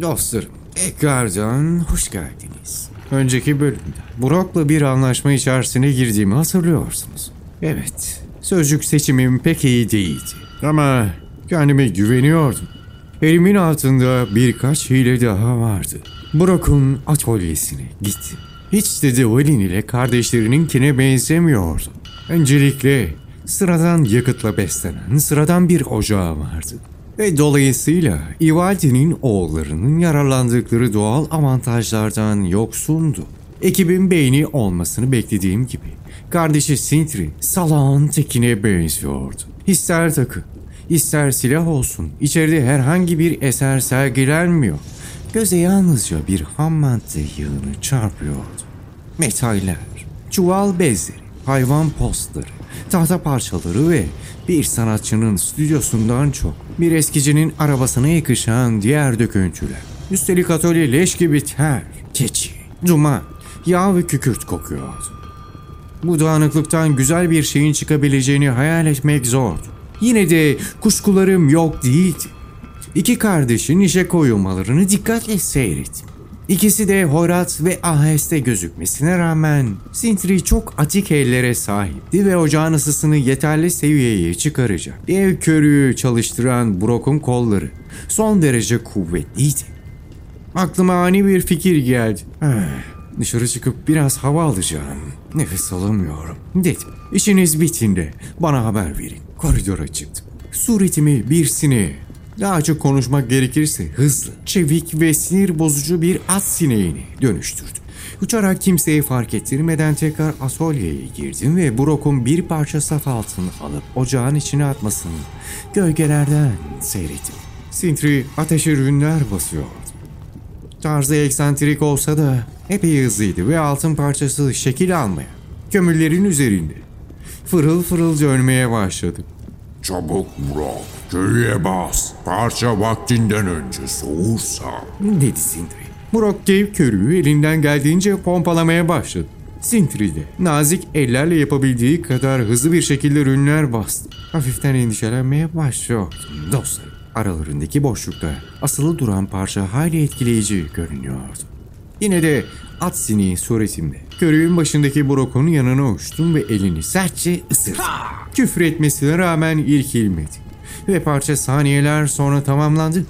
Dostlarım, tekrardan hoş geldiniz. Önceki bölümde Brock'la bir anlaşma içerisine girdiğimi hatırlıyorsunuz. Evet, sözcük seçimim pek iyi değildi. Ama kendime güveniyordum. Elimin altında birkaç hile daha vardı. Brock'un atölyesine gittim. Hiç de Dwayne ile kardeşlerininkine benzemiyordu. Öncelikle sıradan yakıtla beslenen sıradan bir ocağı vardı. Ve dolayısıyla Ivaldi'nin oğullarının yararlandıkları doğal avantajlardan yoksundu. Ekibin beyni olmasını beklediğim gibi kardeşi Sintri salağın tekine benziyordu. İster takı, ister silah olsun içeride herhangi bir eser sergilenmiyor. Göze yalnızca bir ham madde yığını çarpıyordu. Metaller, çuval bezleri, hayvan postları, tahta parçaları ve bir sanatçının stüdyosundan çok bir eskicinin arabasına yakışan diğer döküntüler. Üstelik atölye leş gibi ter, keçi, duman, yağ ve kükürt kokuyordu. Bu dağınıklıktan güzel bir şeyin çıkabileceğini hayal etmek zordu. Yine de kuşkularım yok değildi. İki kardeşin işe koyulmalarını dikkatle seyrettim. İkisi de hoyrat ve aheste gözükmesine rağmen Sintri çok atik ellere sahipti ve ocağın ısısını yeterli seviyeye çıkaracak. Dev körüğü çalıştıran Brock'un kolları son derece kuvvetliydi. Aklıma ani bir fikir geldi. Ah, Dışarı çıkıp biraz hava alacağım. Nefes alamıyorum. Dedim. İşiniz bittiğinde bana haber verin. Koridora çıktım. Suretimi bir sineğe, daha açık konuşmak gerekirse hızlı, çevik ve sinir bozucu bir at sineğine dönüştürdüm. Uçarak kimseye fark ettirmeden tekrar atölyeye girdim ve Brock'un bir parça saf altını alıp ocağın içine atmasını gölgelerden seyrettim. Sintri ateşe rünler basıyordu. Tarzı eksantrik olsa da epey hızlıydı ve altın parçası şekil almaya, kömürlerin üzerinde fırıl fırıl dönmeye başladı. Çabuk Brock, köye bas. Parça vaktinden önce soğursa. dedi Sintri. Brock dev körüğü elinden geldiğince pompalamaya başladı. Sintri de nazik ellerle yapabildiği kadar hızlı bir şekilde ürünler bastı. Hafiften endişelenmeye başlıyor. Dostlar aralarındaki boşlukta asılı duran parça hayli etkileyici görünüyordu. Yine de at sineği suretimde körüğün başındaki Brock'un yanına uçtum ve elini sertçe ısırdım. Küfür etmesine rağmen irkilmedi. Ve parça saniyeler sonra tamamlandı.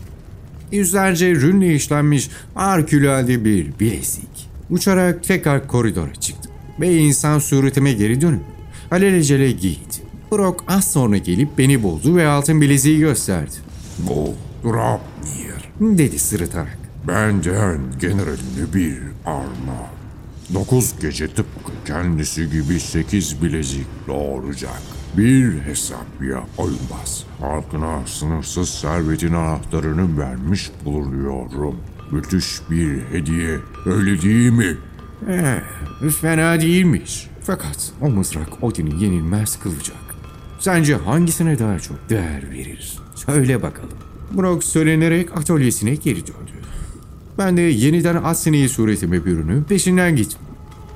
Yüzlerce rünle işlenmiş harikulade bir bilezik. Uçarak tekrar koridora çıktım. Ve insan suretime geri dönüp alelacele giydi. Brock az sonra gelip beni buldu ve altın bileziği gösterdi. Bu Grabnir. Dedi sırıtarak. Benden generaline bir armağan. Dokuz gece tıpkı kendisi gibi sekiz bilezik doğuracak. Bir hesap ya Olmaz. Halkına sınırsız servetin anahtarını vermiş bulunuyorum. Müthiş bir hediye. Öyle değil mi? Eh, fena değilmiş. Fakat o mızrak Odin'i yenilmez kılacak. Sence hangisine daha çok değer verir? Söyle bakalım. Brock söylenerek atölyesine geri döndü. Ben de yeniden at sineği suretime bürünüp peşinden gittim.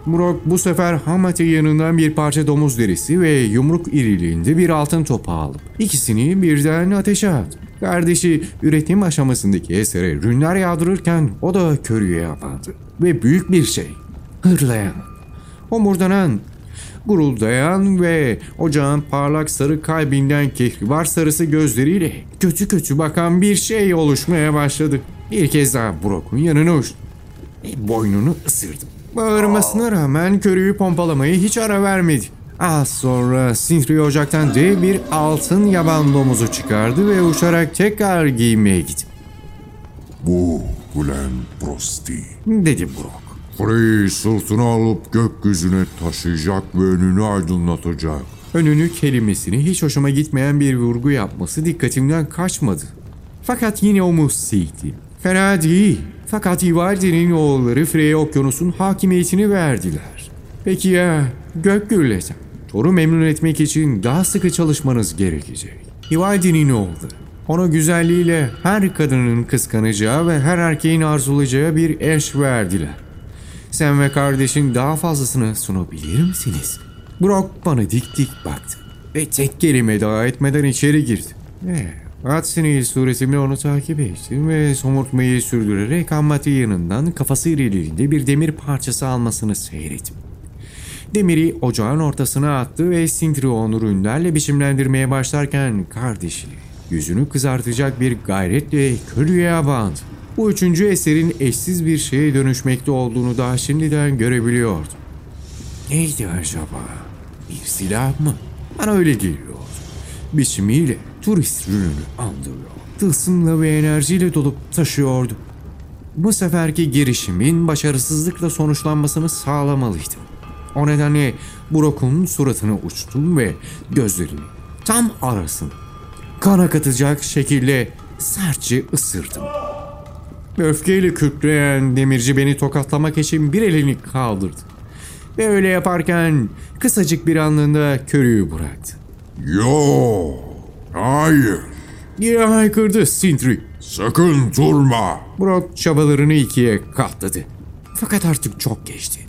Brock bu sefer Hamat'ın yanından bir parça domuz derisi ve yumruk iriliğinde bir altın topu alıp ikisini birden ateşe attı. Kardeşi üretim aşamasındaki esere rünler yağdırırken o da körüye yapandı. Ve büyük bir şey. Hırlayan, homurdanan, guruldayan ve ocağın parlak sarı kalbinden kehribar sarısı gözleriyle kötü kötü bakan bir şey oluşmaya başladı. Bir kez daha Brock'un yanına uçtum. Boynunu ısırdım. Bağırmasına rağmen körüğü pompalamayı hiç ara vermedi. Az sonra Sintri ocaktan dev bir altın yaban domuzu çıkardı ve uçarak tekrar giymeye gitti. Bu Glenn Prosti. Dedi Brock. Frey'i sırtına alıp gökyüzüne taşıyacak ve önünü aydınlatacak. Önünü kelimesini hiç hoşuma gitmeyen bir vurgu yapması dikkatimden kaçmadı. Fakat yine o Musti'ydi. Fena değil. Fakat Ivaldi'nin oğulları Frey'e okyanusun hakimiyetini verdiler. Peki ya gök gürleten? Thor'u memnun etmek için daha sıkı çalışmanız gerekecek. Ivaldi'nin oğulları. Ona güzelliğiyle her kadının kıskanacağı ve her erkeğin arzulayacağı bir eş verdiler. Sen ve kardeşin daha fazlasını sunabilir misiniz? Brock bana dik dik baktı ve tek kelime daha etmeden içeri girdi. Ve Atsinil suretimle onu takip ettim ve somurtmayı sürdürerek Ammati yanından kafası ilerinde bir demir parçası almasını seyrettim. Demiri ocağın ortasına attı ve Sintri onu rünlerle biçimlendirmeye başlarken kardeşini yüzünü kızartacak bir gayretle köylüye bağladı. Bu üçüncü eserin eşsiz bir şeye dönüşmekte olduğunu daha şimdiden görebiliyordum. Neydi acaba? Bir silah mı? Bana öyle geliyordu. Biçimiyle turist ürünü andırıyor. Tılsımla ve enerjiyle dolup taşıyordu. Bu seferki girişimin başarısızlıkla sonuçlanmasını sağlamalıydım. O nedenle Brock'un suratını uçtum ve gözlerini tam arasın kan akıtacak şekilde sertçe ısırdım. Öfkeyle kükreyen demirci beni tokatlamak için bir elini kaldırdı. Ve öyle yaparken kısacık bir anlığında körüğü bıraktı. Yo, hayır, Diye haykırdı Sindri. sakın durma. Brock çabalarını ikiye katladı. Fakat artık çok geçti.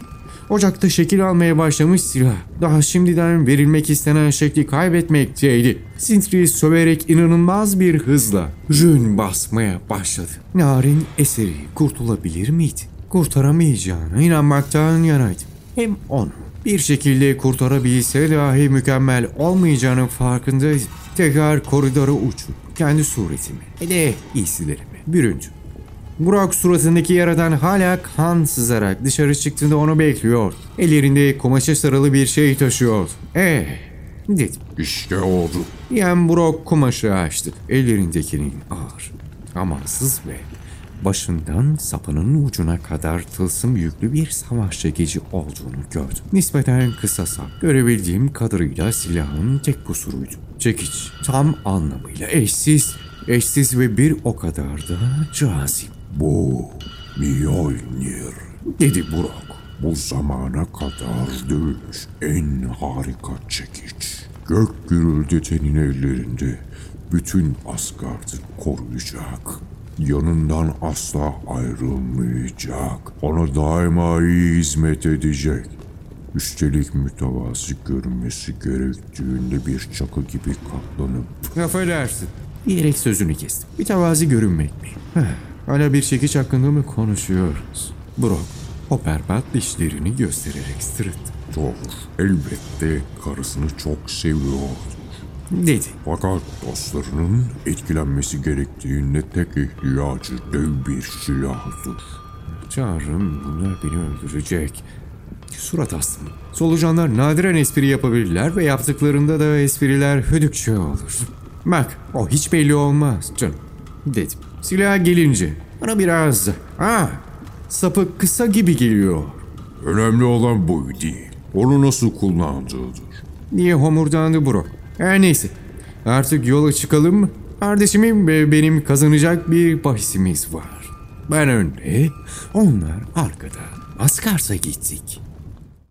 Ocakta şekil almaya başlamış silah daha şimdiden verilmek istenen şekli kaybetmekteydi. Sintri söverek inanılmaz bir hızla rün basmaya başladı. Narin eseri kurtulabilir miydi? Kurtaramayacağına inanmaktan yanaydım. Hem onu bir şekilde kurtarabilse dahi mükemmel olmayacağının farkındaydım. Tekrar koridora uçup kendi suretimi ve de giysilerimi büründüm. Burak suratındaki yaradan hala kan sızarak dışarı çıktığında onu bekliyor. Ellerinde kumaşa sarılı bir şey taşıyor. Eh dedim. İşte oldu. Diyen Burak kumaşı açtı. Ellerindekinin ağır, amansız ve başından sapının ucuna kadar tılsım yüklü bir savaş çekici olduğunu gördüm. Nispeten kısa sap. Görebildiğim kadarıyla silahın tek kusuruydu. Çekiç tam anlamıyla eşsiz, eşsiz ve bir o kadar da cazip. Bu Mjolnir. Dedi Burak. Bu zamana kadar dövülmüş en harika çekiç. Gök gürüldetenin ellerinde bütün Asgard'ı koruyacak. Yanından asla ayrılmayacak. Ona daima iyi hizmet edecek. Üstelik mütevazi görünmesi gerektiğinde bir çakı gibi katlanıp Affedersin. Diyerek sözünü kestim. Bir tevazi görünmek mi? Heh, Hala bir çekiç hakkında mı konuşuyoruz? Brock o berbat dişlerini göstererek sırıttı. Doğru. Elbette karısını çok seviyor. Dedi. Fakat dostlarının etkilenmesi gerektiğinde tek ihtiyacı dev bir silahdır. Tanrım bunlar beni öldürecek. Surat astım. Solucanlar nadiren espri yapabilirler ve yaptıklarında da espriler hödükçe olur. Bak o hiç belli olmaz canım. Dedim. Silaha gelince bana biraz ha sapı kısa gibi geliyor Önemli olan bu değil. Onu nasıl kullandığıdır. diye homurdandı Brock. Her neyse artık yola çıkalım mı? Kardeşimin ve benim kazanacak bir bahisimiz var. Ben önde, onlar arkada. Askarsa gittik.